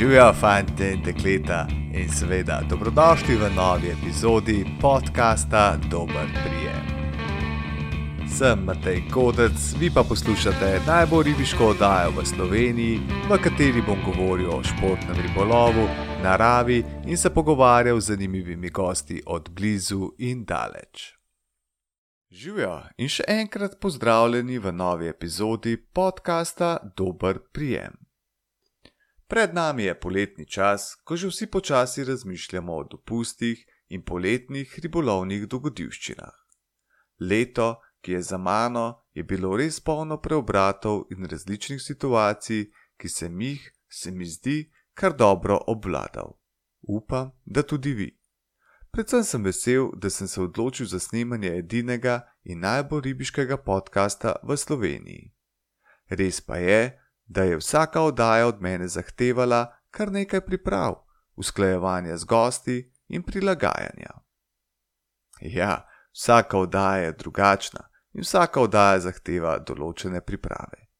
Živijo fanti in dekleta in seveda dobrodošli v novi epizodi podcasta Dober prijem. Sem Matej Kodec, vi pa poslušate najbolj ribiško oddajo v Sloveniji, v kateri bom govoril o športnem ribolovu, naravi in se pogovarjal z zanimivimi gosti od blizu in daleč. Živijo in še enkrat pozdravljeni v novi epizodi podcasta Dober prijem. Pred nami je poletni čas, ko že vsi počasi razmišljamo o dopustih in poletnih ribolovnih dogodivščinah. Leto, ki je za mano, je bilo res polno preobratov in različnih situacij, ki sem jih, se mi zdi, kar dobro obvladal. Upam, da tudi vi. Predvsem sem vesel, da sem se odločil za snemanje edinega in najbolj ribiškega podcasta v Sloveniji. Res pa je, da je vsaka oddaja od mene zahtevala kar nekaj priprav, usklajevanja z gosti in prilagajanja. Ja, vsaka oddaja je drugačna in vsaka oddaja zahteva določene priprave.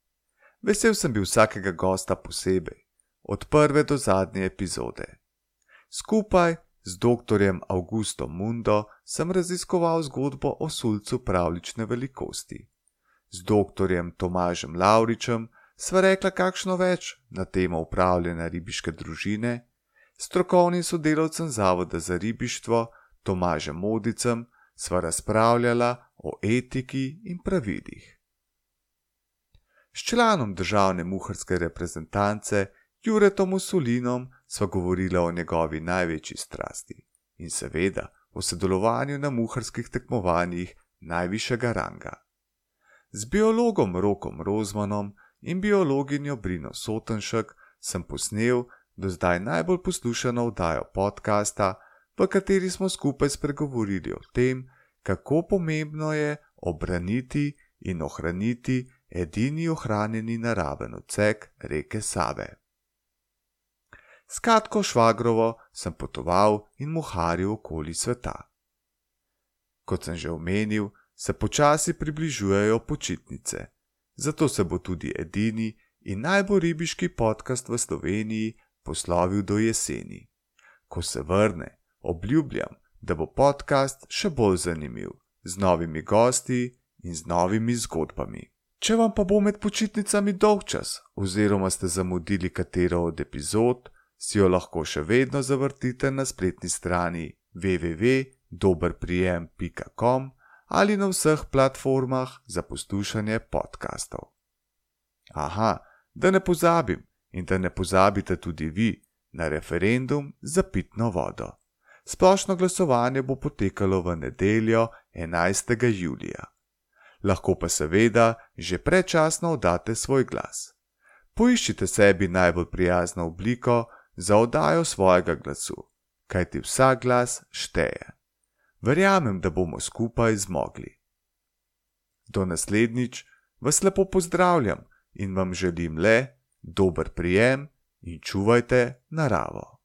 Vesel sem bil vsakega gosta posebej, od prve do zadnje epizode. Skupaj z dr. Augustom Mundo sem raziskoval zgodbo o sulcu pravlične velikosti. Z dr. Tomažem Lauričem sva rekla kakšno več na temo upravljanja ribiške družine, strokovnim sodelavcem Zavoda za ribištvo Tomažem Modicem sva razpravljala o etiki in pravilih. S članom državne muharske reprezentance Juretom Usulinom sva govorila o njegovi največji strasti in seveda o sodelovanju na muharskih tekmovanjih najvišjega ranga. Z biologom Rokom Rozmanom in biologinjo Brino Sotenšek sem posnel do zdaj najbolj poslušano oddajo podcasta, v kateri smo skupaj spregovorili o tem, kako pomembno je obraniti in ohraniti edini ohranjeni naraven odsek reke Save. S Katko Švagrovo sem potoval in muharil okoli sveta. Kot sem že omenil, se počasi približujejo počitnice zato se bo tudi edini in najbolj ribiški podcast v Sloveniji poslovil do jeseni. Ko se vrne, obljubljam, da bo podcast še bolj zanimiv, z novimi gosti in z novimi zgodbami. Če vam pa bo med počitnicami dolg čas, oziroma ste zamudili katero od epizod, si jo lahko še vedno zavrtite na spletni strani www.dobrprijem.com ali na vseh platformah za poslušanje podkastov. Aha, da ne pozabim in da ne pozabite tudi vi na referendum za pitno vodo. Splošno glasovanje bo potekalo v nedeljo 11. julija. Lahko pa seveda že predčasno oddate svoj glas. Poiščite sebi najbolj prijazno obliko za oddajo svojega glasu, kajti vsak glas šteje. Verjamem, da bomo skupaj zmogli. Do naslednjič vas lepo pozdravljam in vam želim le dober prijem in čuvajte naravo.